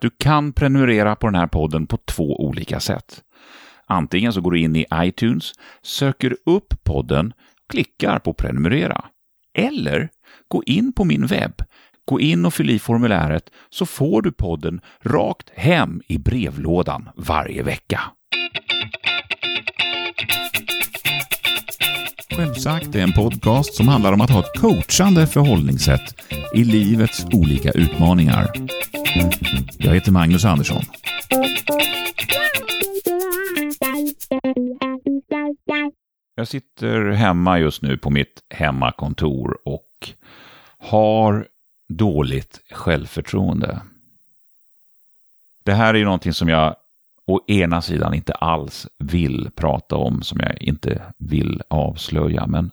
Du kan prenumerera på den här podden på två olika sätt. Antingen så går du in i iTunes, söker upp podden, klickar på prenumerera. Eller gå in på min webb, gå in och fyll i formuläret så får du podden rakt hem i brevlådan varje vecka. Självsagt är en podcast som handlar om att ha ett coachande förhållningssätt i livets olika utmaningar. Jag heter Magnus Andersson. Jag sitter hemma just nu på mitt hemmakontor och har dåligt självförtroende. Det här är ju någonting som jag å ena sidan inte alls vill prata om, som jag inte vill avslöja, men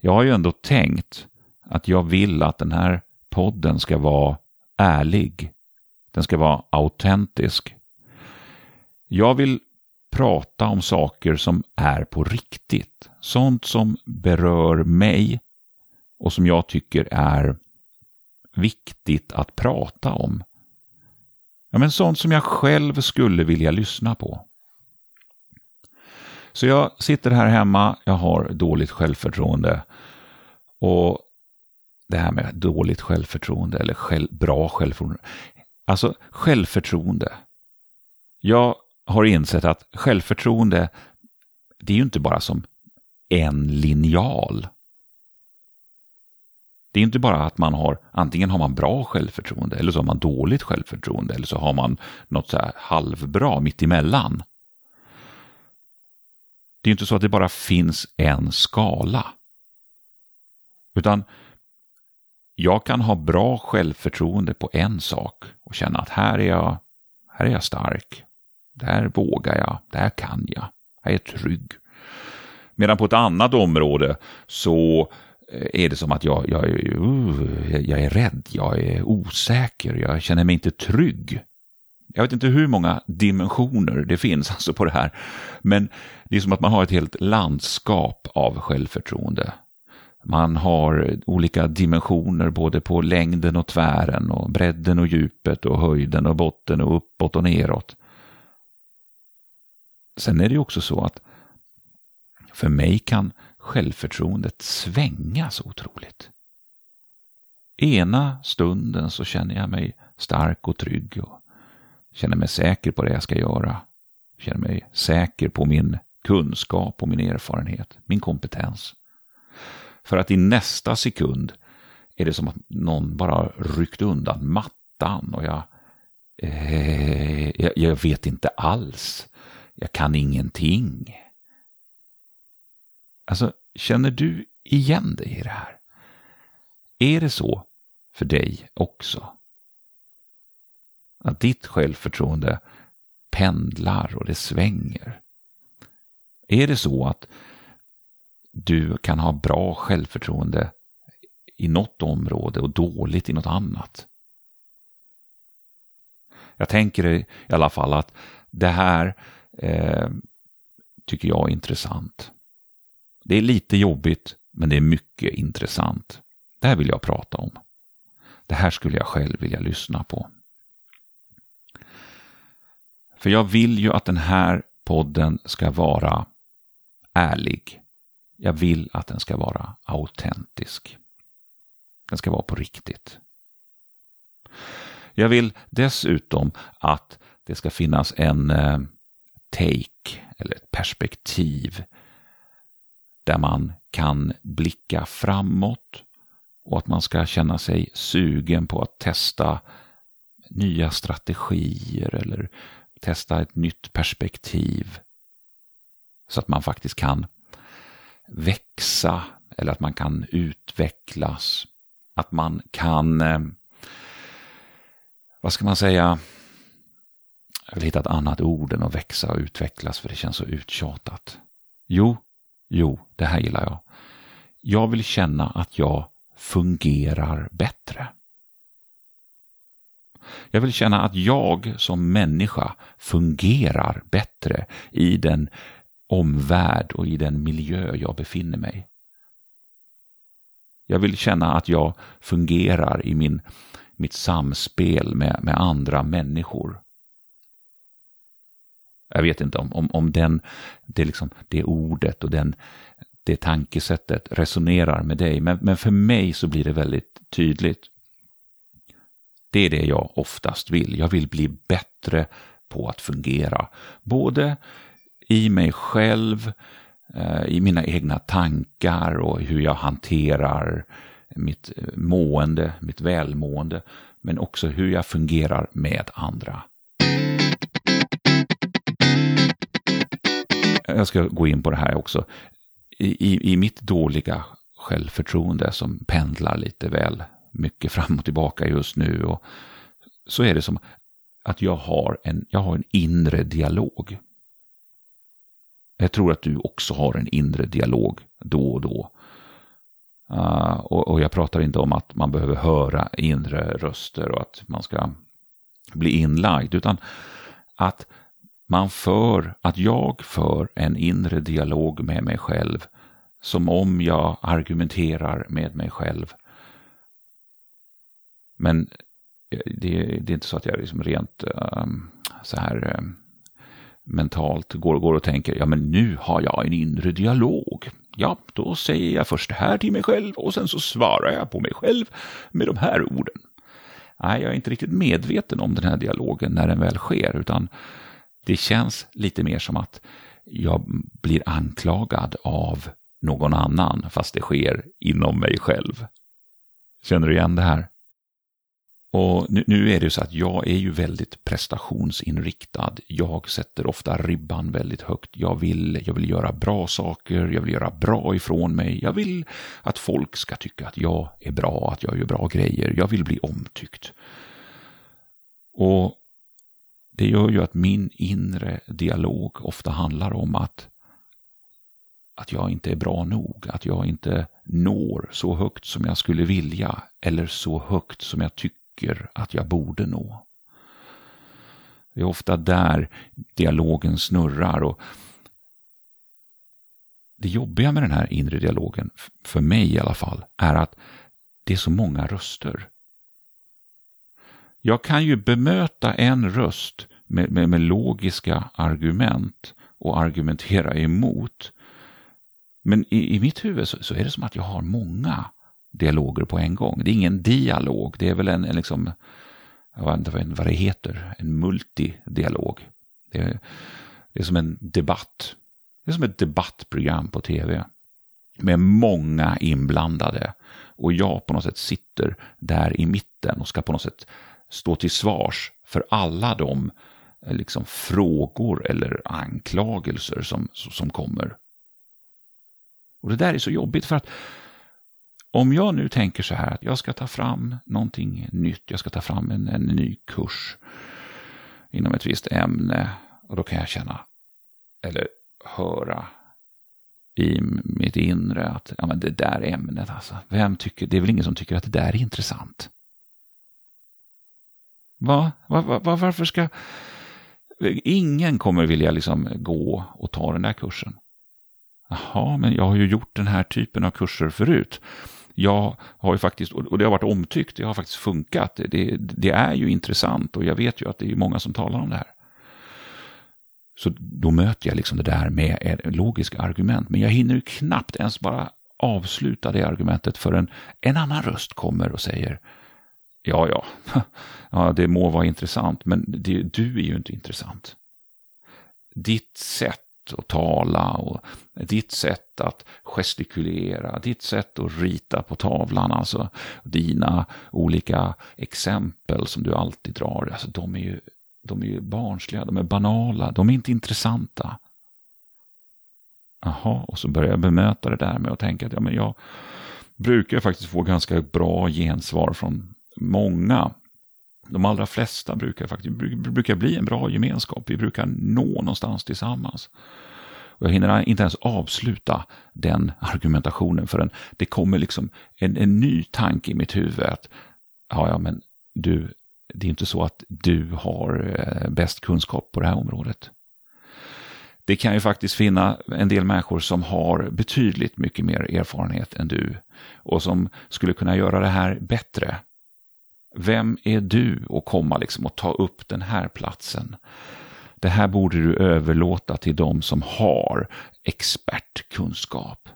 jag har ju ändå tänkt att jag vill att den här podden ska vara ärlig. Den ska vara autentisk. Jag vill prata om saker som är på riktigt. Sånt som berör mig och som jag tycker är viktigt att prata om. Ja, men sånt som jag själv skulle vilja lyssna på. Så jag sitter här hemma, jag har dåligt självförtroende. Och det här med dåligt självförtroende eller själv, bra självförtroende. Alltså självförtroende. Jag har insett att självförtroende, det är ju inte bara som en linjal. Det är inte bara att man har, antingen har man bra självförtroende eller så har man dåligt självförtroende eller så har man något så här halvbra mittemellan. Det är inte så att det bara finns en skala. Utan jag kan ha bra självförtroende på en sak och känna att här är jag, här är jag stark. Där vågar jag, där kan jag, här är jag trygg. Medan på ett annat område så eh, är det som att jag, jag, uh, jag är rädd, jag är osäker, jag känner mig inte trygg. Jag vet inte hur många dimensioner det finns alltså på det här. Men det är som att man har ett helt landskap av självförtroende. Man har olika dimensioner både på längden och tvären och bredden och djupet och höjden och botten och uppåt och neråt. Sen är det ju också så att för mig kan självförtroendet svänga så otroligt. Ena stunden så känner jag mig stark och trygg och känner mig säker på det jag ska göra. Känner mig säker på min kunskap och min erfarenhet, min kompetens. För att i nästa sekund är det som att någon bara ryckt undan mattan och jag, eh, jag, jag vet inte alls. Jag kan ingenting. Alltså, känner du igen dig i det här? Är det så för dig också? Att ditt självförtroende pendlar och det svänger? Är det så att du kan ha bra självförtroende i något område och dåligt i något annat. Jag tänker i alla fall att det här eh, tycker jag är intressant. Det är lite jobbigt, men det är mycket intressant. Det här vill jag prata om. Det här skulle jag själv vilja lyssna på. För jag vill ju att den här podden ska vara ärlig. Jag vill att den ska vara autentisk. Den ska vara på riktigt. Jag vill dessutom att det ska finnas en eh, take eller ett perspektiv där man kan blicka framåt och att man ska känna sig sugen på att testa nya strategier eller testa ett nytt perspektiv. Så att man faktiskt kan växa eller att man kan utvecklas. Att man kan, eh, vad ska man säga, jag vill hitta ett annat ord än att växa och utvecklas för det känns så uttjatat. Jo, jo, det här gillar jag. Jag vill känna att jag fungerar bättre. Jag vill känna att jag som människa fungerar bättre i den omvärld och i den miljö jag befinner mig. Jag vill känna att jag fungerar i min mitt samspel med, med andra människor. Jag vet inte om, om, om den, det, liksom, det ordet och den, det tankesättet resonerar med dig, men, men för mig så blir det väldigt tydligt. Det är det jag oftast vill. Jag vill bli bättre på att fungera. Både i mig själv, eh, i mina egna tankar och hur jag hanterar mitt eh, mående, mitt välmående, men också hur jag fungerar med andra. Jag ska gå in på det här också. I, i, i mitt dåliga självförtroende som pendlar lite väl mycket fram och tillbaka just nu. Och så är det som att jag har en, jag har en inre dialog. Jag tror att du också har en inre dialog då och då. Uh, och, och, jag pratar inte om att man behöver höra inre röster och att man ska bli inlagd, utan att man för, att jag för en inre dialog med mig själv som om jag argumenterar med mig själv. Men eh, det, det är inte så att jag liksom rent um, så här um, mentalt går, och går och tänker, ja men nu har jag en inre dialog. Ja, då säger jag först det här till mig själv och sen så svarar jag på mig själv med de här orden. Nej, jag är inte riktigt medveten om den här dialogen när den väl sker, utan det känns lite mer som att jag blir anklagad av någon annan, fast det sker inom mig själv. Känner du igen det här? Och nu, nu, är det ju så att jag är ju väldigt prestationsinriktad. Jag sätter ofta ribban väldigt högt. Jag vill, jag vill göra bra saker, jag vill göra bra ifrån mig. Jag vill att folk ska tycka att jag är bra, att jag gör bra grejer. Jag vill bli omtyckt. Och det gör ju att min inre dialog ofta handlar om att, att jag inte är bra nog, att jag inte når så högt som jag skulle vilja eller så högt som jag tycker att jag borde nå. Det är ofta där dialogen snurrar och det jobbiga med den här inre dialogen, för mig i alla fall, är att det är så många röster. Jag kan ju bemöta en röst med, med, med logiska argument och argumentera emot. Men i, i mitt huvud så, så, är det som att jag har många dialoger på en gång. Det är ingen dialog, det är väl en, en liksom, jag vet inte vad det heter, en multidialog. Det är, det är som en debatt. Det är som ett debattprogram på tv. Med många inblandade. Och jag på något sätt sitter där i mitten och ska på något sätt stå till svars för alla de eh, liksom, frågor eller anklagelser som, som kommer. Och det där är så jobbigt för att om jag nu tänker så här att jag ska ta fram någonting nytt, jag ska ta fram en, en ny kurs inom ett visst ämne och då kan jag känna eller höra i mitt inre att ja, men det där ämnet, alltså, vem tycker, det är väl ingen som tycker att det där är intressant. Va? va, va, va varför ska... Ingen kommer vilja liksom gå och ta den där kursen. Jaha, men jag har ju gjort den här typen av kurser förut. Jag har ju faktiskt, och det har varit omtyckt, det har faktiskt funkat. Det, det är ju intressant och jag vet ju att det är många som talar om det här. Så då möter jag liksom det där med logiska argument. Men jag hinner ju knappt ens bara avsluta det argumentet förrän en annan röst kommer och säger Ja, ja, ja det må vara intressant, men det, du är ju inte intressant. Ditt sätt att tala och ditt sätt att gestikulera, ditt sätt att rita på tavlan, alltså dina olika exempel som du alltid drar, alltså de är ju, de är ju barnsliga, de är banala, de är inte intressanta. Jaha, och så börjar jag bemöta det där med att tänka att ja, men jag brukar faktiskt få ganska bra gensvar från många, de allra flesta brukar faktiskt brukar bli en bra gemenskap. Vi brukar nå någonstans tillsammans. Och jag hinner inte ens avsluta den argumentationen förrän det kommer liksom en, en ny tanke i mitt huvud. Att, ja, ja, men du, det är inte så att du har eh, bäst kunskap på det här området. Det kan ju faktiskt finna en del människor som har betydligt mycket mer erfarenhet än du och som skulle kunna göra det här bättre vem är du att komma liksom och ta upp den här platsen? Det här borde du överlåta till de som har expertkunskap.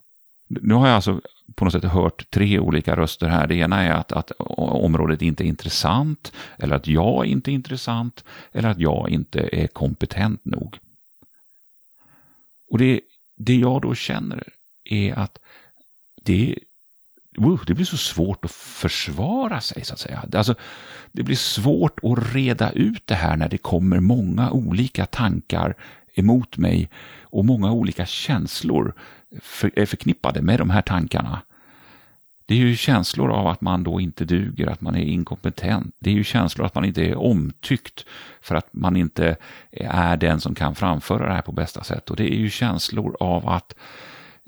Nu har jag alltså på något sätt hört tre olika röster här. Det ena är att, att området inte är intressant, eller att jag inte är intressant, eller att jag inte är kompetent nog. Och det, det jag då känner är att det, det blir så svårt att försvara sig, så att säga. Alltså, det blir svårt att reda ut det här när det kommer många olika tankar emot mig och många olika känslor är förknippade med de här tankarna. Det är ju känslor av att man då inte duger, att man är inkompetent. Det är ju känslor att man inte är omtyckt för att man inte är den som kan framföra det här på bästa sätt. Och det är ju känslor av att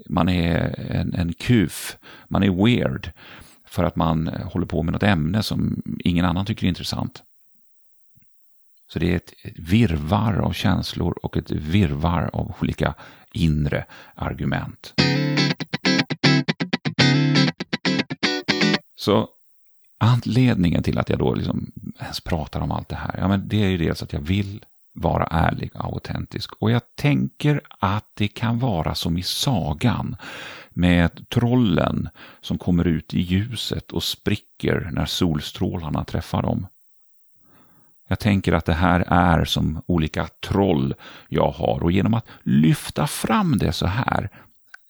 man är en, en kuf, man är weird för att man eh, håller på med något ämne som ingen annan tycker är intressant. Så det är ett virvar av känslor och ett virvar av olika inre argument. Så anledningen till att jag då liksom ens pratar om allt det här, ja men det är ju dels att jag vill vara ärlig och autentisk. Och jag tänker att det kan vara som i sagan med trollen som kommer ut i ljuset och spricker när solstrålarna träffar dem. Jag tänker att det här är som olika troll jag har och genom att lyfta fram det så här,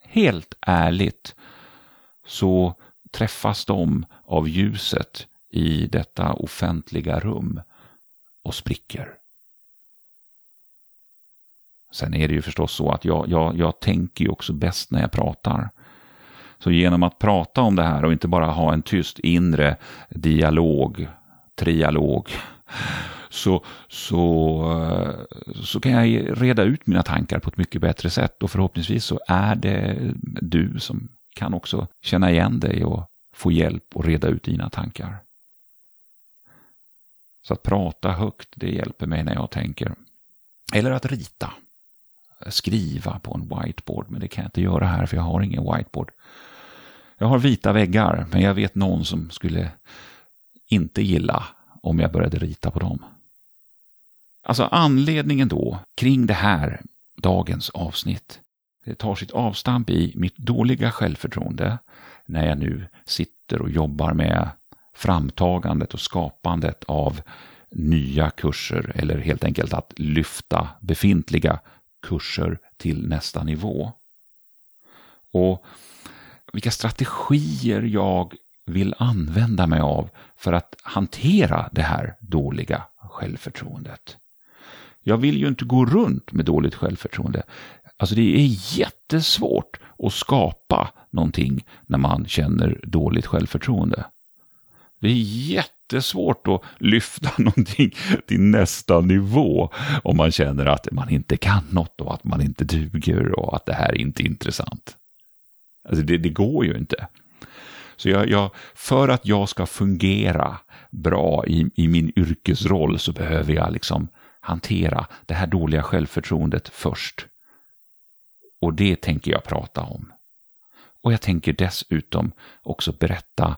helt ärligt, så träffas de av ljuset i detta offentliga rum och spricker. Sen är det ju förstås så att jag, jag, jag tänker ju också bäst när jag pratar. Så genom att prata om det här och inte bara ha en tyst inre dialog, trialog, så, så, eh, så kan jag reda ut mina tankar på ett mycket bättre sätt och förhoppningsvis så är det du som kan också känna igen dig och få hjälp att reda ut dina tankar. Så att prata högt, det hjälper mig när jag tänker. Eller att rita. Skriva på en whiteboard, men det kan jag inte göra här för jag har ingen whiteboard. Jag har vita väggar, men jag vet någon som skulle inte gilla om jag började rita på dem. Alltså anledningen då kring det här, dagens avsnitt, det tar sitt avstamp i mitt dåliga självförtroende när jag nu sitter och jobbar med framtagandet och skapandet av nya kurser eller helt enkelt att lyfta befintliga kurser till nästa nivå. Och vilka strategier jag vill använda mig av för att hantera det här dåliga självförtroendet. Jag vill ju inte gå runt med dåligt självförtroende. Alltså det är jättesvårt att skapa någonting när man känner dåligt självförtroende. Det är jättesvårt att lyfta någonting till nästa nivå om man känner att man inte kan något och att man inte duger och att det här inte är intressant. Alltså det, det går ju inte. Så jag, jag, för att jag ska fungera bra i, i min yrkesroll så behöver jag liksom hantera det här dåliga självförtroendet först. Och det tänker jag prata om. Och jag tänker dessutom också berätta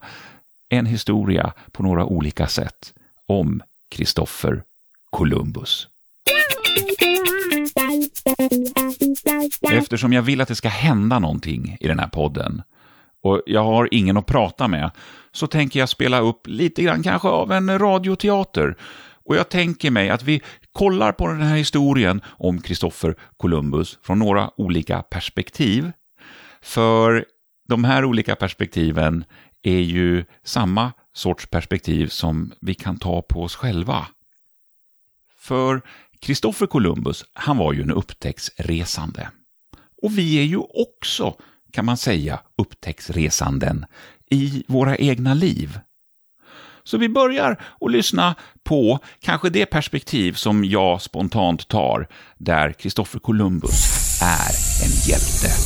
en historia på några olika sätt om Kristoffer Columbus. Eftersom jag vill att det ska hända någonting i den här podden och jag har ingen att prata med så tänker jag spela upp lite grann kanske av en radioteater. Och jag tänker mig att vi kollar på den här historien om Kristoffer Columbus från några olika perspektiv. För de här olika perspektiven är ju samma sorts perspektiv som vi kan ta på oss själva. För Kristoffer Columbus, han var ju en upptäcktsresande. Och vi är ju också, kan man säga, upptäcktsresanden i våra egna liv. Så vi börjar att lyssna på kanske det perspektiv som jag spontant tar, där Kristoffer Columbus är en hjälte.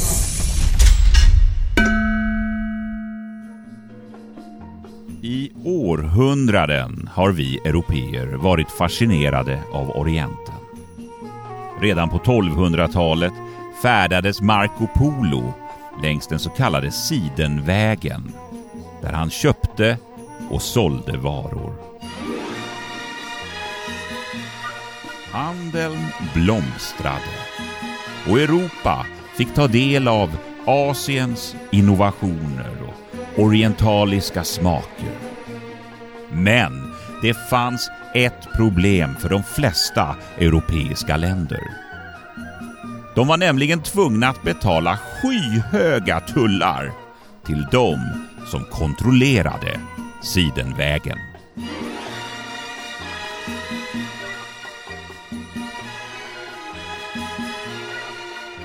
Århundraden har vi europeer varit fascinerade av Orienten. Redan på 1200-talet färdades Marco Polo längs den så kallade Sidenvägen där han köpte och sålde varor. Handeln blomstrade och Europa fick ta del av Asiens innovationer och orientaliska smaker. Men det fanns ett problem för de flesta europeiska länder. De var nämligen tvungna att betala skyhöga tullar till de som kontrollerade Sidenvägen.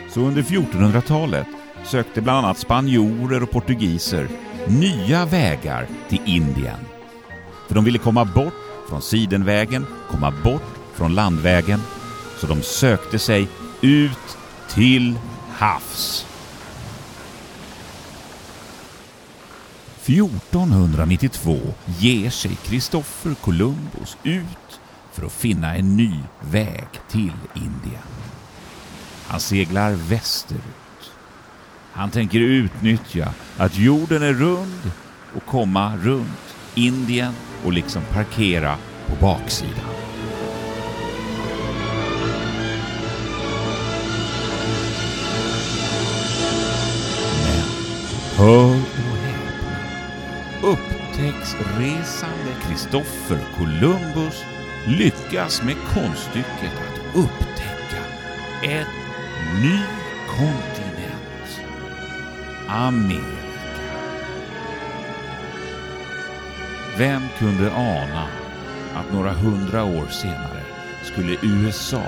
Så under 1400-talet sökte bland annat spanjorer och portugiser nya vägar till Indien. För de ville komma bort från Sidenvägen, komma bort från landvägen, så de sökte sig ut till havs. 1492 ger sig Kristoffer Columbus ut för att finna en ny väg till Indien. Han seglar västerut. Han tänker utnyttja att jorden är rund och komma runt Indien och liksom parkera på baksidan. Men hör och häpna. Upptäcktsresande Kristoffer Columbus lyckas med konststycket att upptäcka en ny kontinent. Amerika. Vem kunde ana att några hundra år senare skulle USA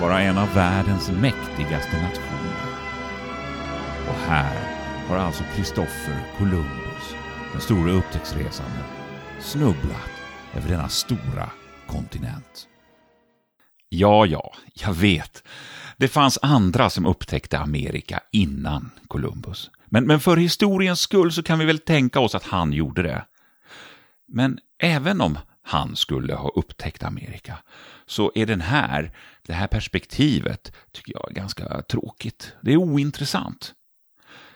vara en av världens mäktigaste nationer? Och här har alltså Kristoffer Columbus, den stora upptäcktsresanden, snubblat över denna stora kontinent. Ja, ja, jag vet. Det fanns andra som upptäckte Amerika innan Columbus. Men, men för historiens skull så kan vi väl tänka oss att han gjorde det. Men även om han skulle ha upptäckt Amerika så är den här, det här perspektivet tycker jag är ganska tråkigt. Det är ointressant.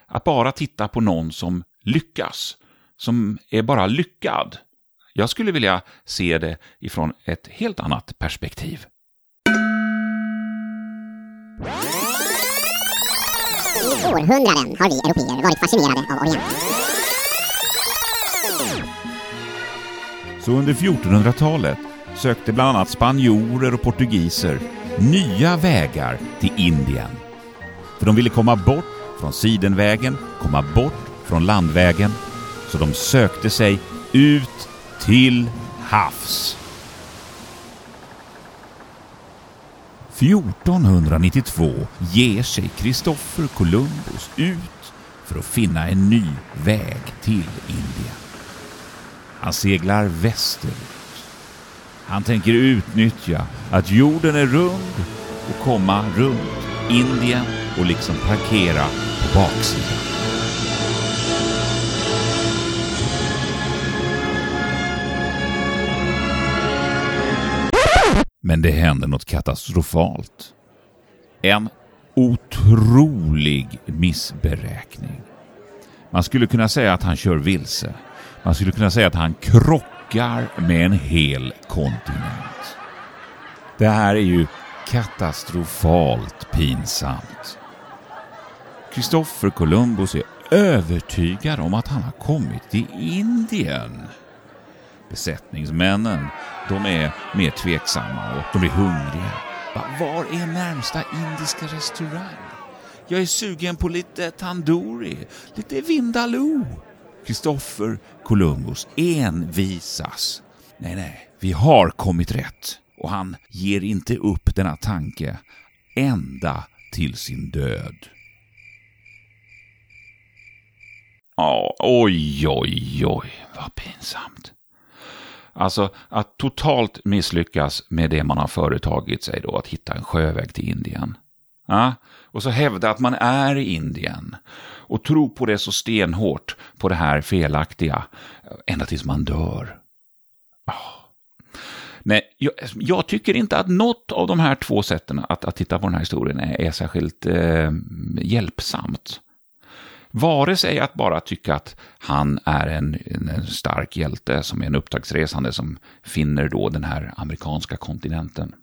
Att bara titta på någon som lyckas, som är bara lyckad. Jag skulle vilja se det ifrån ett helt annat perspektiv. I århundraden har vi européer varit fascinerade av Orienten. Så under 1400-talet sökte bland annat spanjorer och portugiser nya vägar till Indien. För de ville komma bort från Sidenvägen, komma bort från landvägen, så de sökte sig ut till havs. 1492 ger sig Kristoffer Columbus ut för att finna en ny väg till Indien. Han seglar västerut. Han tänker utnyttja att jorden är rund och komma runt Indien och liksom parkera på baksidan. Men det händer något katastrofalt. En otrolig missberäkning. Man skulle kunna säga att han kör vilse. Man skulle kunna säga att han krockar med en hel kontinent. Det här är ju katastrofalt pinsamt. Kristoffer Columbus är övertygad om att han har kommit till Indien. Besättningsmännen, de är mer tveksamma och de är hungriga. Var är närmsta indiska restaurang? Jag är sugen på lite tandoori, lite vindaloo. Kristoffer Columbus envisas. Nej, nej, vi har kommit rätt. Och han ger inte upp denna tanke ända till sin död. Ja, oj, oj, oj, vad pinsamt. Alltså att totalt misslyckas med det man har företagit sig då, att hitta en sjöväg till Indien. Ja? Och så hävda att man är i Indien och tro på det så stenhårt, på det här felaktiga, ända tills man dör. Oh. Nej, jag, jag, tycker inte att något av de här två sätten att, att titta på den här historien är, är särskilt eh, hjälpsamt. Vare sig att bara tycka att han är en, en stark hjälte som är en upptagsresande som finner då den här amerikanska kontinenten.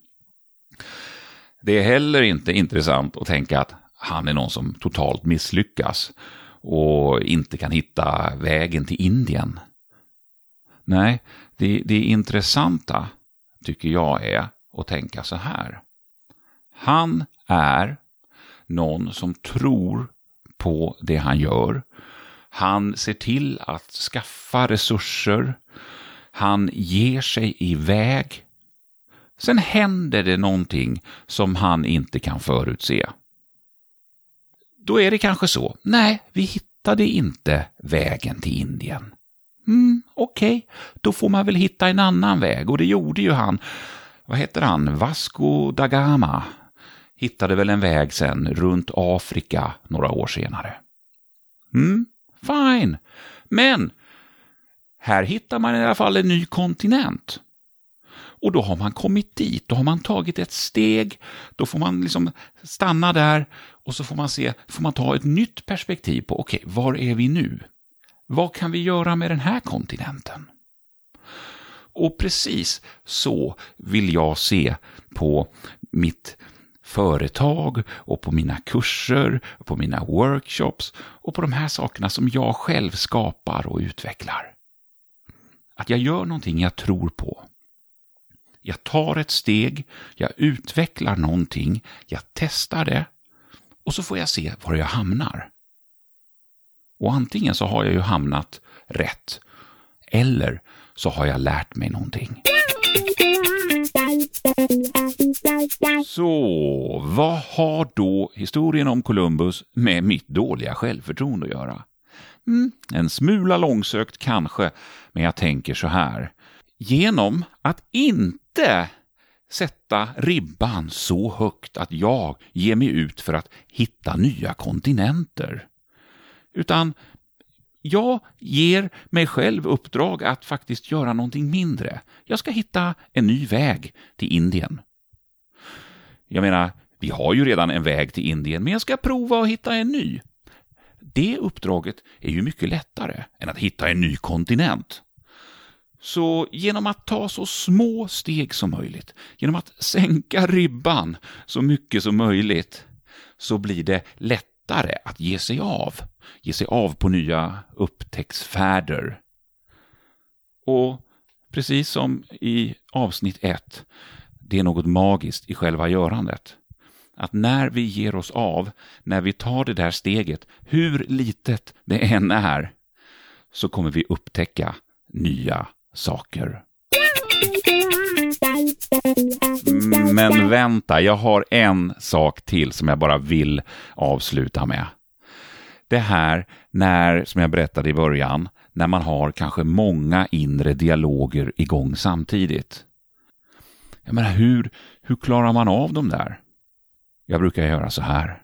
Det är heller inte intressant att tänka att han är någon som totalt misslyckas och inte kan hitta vägen till Indien. Nej, det, det intressanta tycker jag är att tänka så här. Han är någon som tror på det han gör. Han ser till att skaffa resurser. Han ger sig iväg. Sen händer det någonting som han inte kan förutse. Då är det kanske så. Nej, vi hittade inte vägen till Indien. Mm, Okej, okay. då får man väl hitta en annan väg och det gjorde ju han. Vad heter han? Vasco da Gama hittade väl en väg sen runt Afrika några år senare. Mm, fine. Men här hittar man i alla fall en ny kontinent. Och då har man kommit dit, då har man tagit ett steg, då får man liksom stanna där och så får man se, får man ta ett nytt perspektiv på, okej, okay, var är vi nu? Vad kan vi göra med den här kontinenten? Och precis så vill jag se på mitt företag och på mina kurser, och på mina workshops och på de här sakerna som jag själv skapar och utvecklar. Att jag gör någonting jag tror på. Jag tar ett steg, jag utvecklar någonting, jag testar det och så får jag se var jag hamnar. Och antingen så har jag ju hamnat rätt eller så har jag lärt mig någonting. Så, vad har då historien om Columbus med mitt dåliga självförtroende att göra? Mm, en smula långsökt kanske, men jag tänker så här. Genom att inte inte sätta ribban så högt att jag ger mig ut för att hitta nya kontinenter. Utan jag ger mig själv uppdrag att faktiskt göra någonting mindre. Jag ska hitta en ny väg till Indien. Jag menar, vi har ju redan en väg till Indien, men jag ska prova att hitta en ny. Det uppdraget är ju mycket lättare än att hitta en ny kontinent. Så genom att ta så små steg som möjligt, genom att sänka ribban så mycket som möjligt, så blir det lättare att ge sig av. Ge sig av på nya upptäcktsfärder. Och precis som i avsnitt 1, det är något magiskt i själva görandet. Att när vi ger oss av, när vi tar det där steget, hur litet det än är, så kommer vi upptäcka nya saker. Mm, men vänta, jag har en sak till som jag bara vill avsluta med. Det här när, som jag berättade i början, när man har kanske många inre dialoger igång samtidigt. Jag menar, hur, hur klarar man av dem där? Jag brukar göra så här.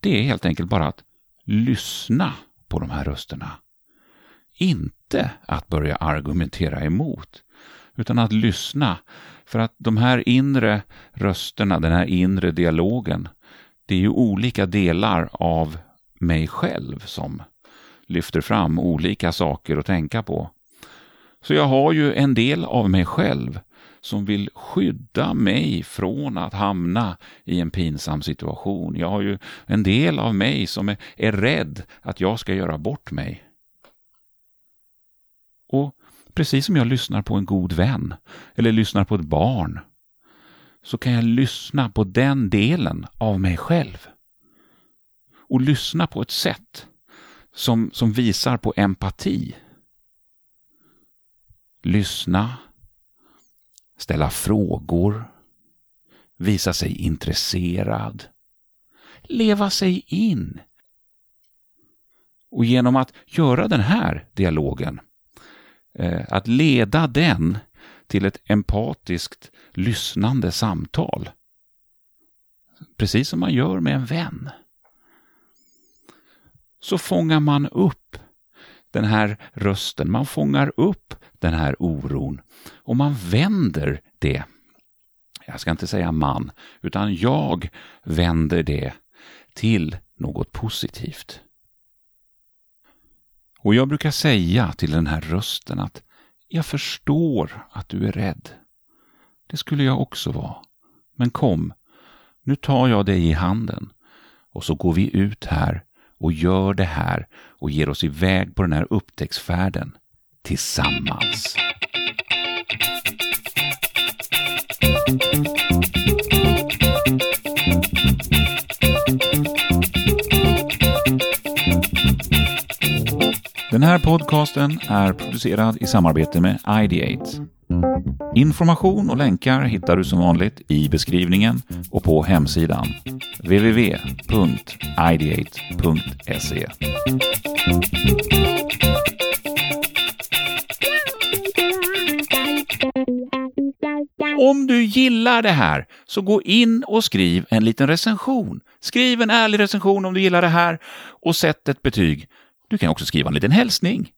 Det är helt enkelt bara att lyssna på de här rösterna. Inte att börja argumentera emot, utan att lyssna. För att de här inre rösterna, den här inre dialogen, det är ju olika delar av mig själv som lyfter fram olika saker att tänka på. Så jag har ju en del av mig själv som vill skydda mig från att hamna i en pinsam situation. Jag har ju en del av mig som är, är rädd att jag ska göra bort mig. Och precis som jag lyssnar på en god vän eller lyssnar på ett barn så kan jag lyssna på den delen av mig själv. Och lyssna på ett sätt som, som visar på empati. Lyssna, ställa frågor, visa sig intresserad, leva sig in. Och genom att göra den här dialogen, Eh, att leda den till ett empatiskt lyssnande samtal, precis som man gör med en vän, så fångar man upp den här rösten, man fångar upp den här oron och man vänder det. Jag ska inte säga man, utan jag vänder det till något positivt. Och jag brukar säga till den här rösten att jag förstår att du är rädd. Det skulle jag också vara. Men kom, nu tar jag dig i handen och så går vi ut här och gör det här och ger oss iväg på den här upptäcktsfärden tillsammans. Den här podcasten är producerad i samarbete med Ideate. Information och länkar hittar du som vanligt i beskrivningen och på hemsidan www.ideate.se. Om du gillar det här, så gå in och skriv en liten recension. Skriv en ärlig recension om du gillar det här och sätt ett betyg. Du kan också skriva en liten hälsning.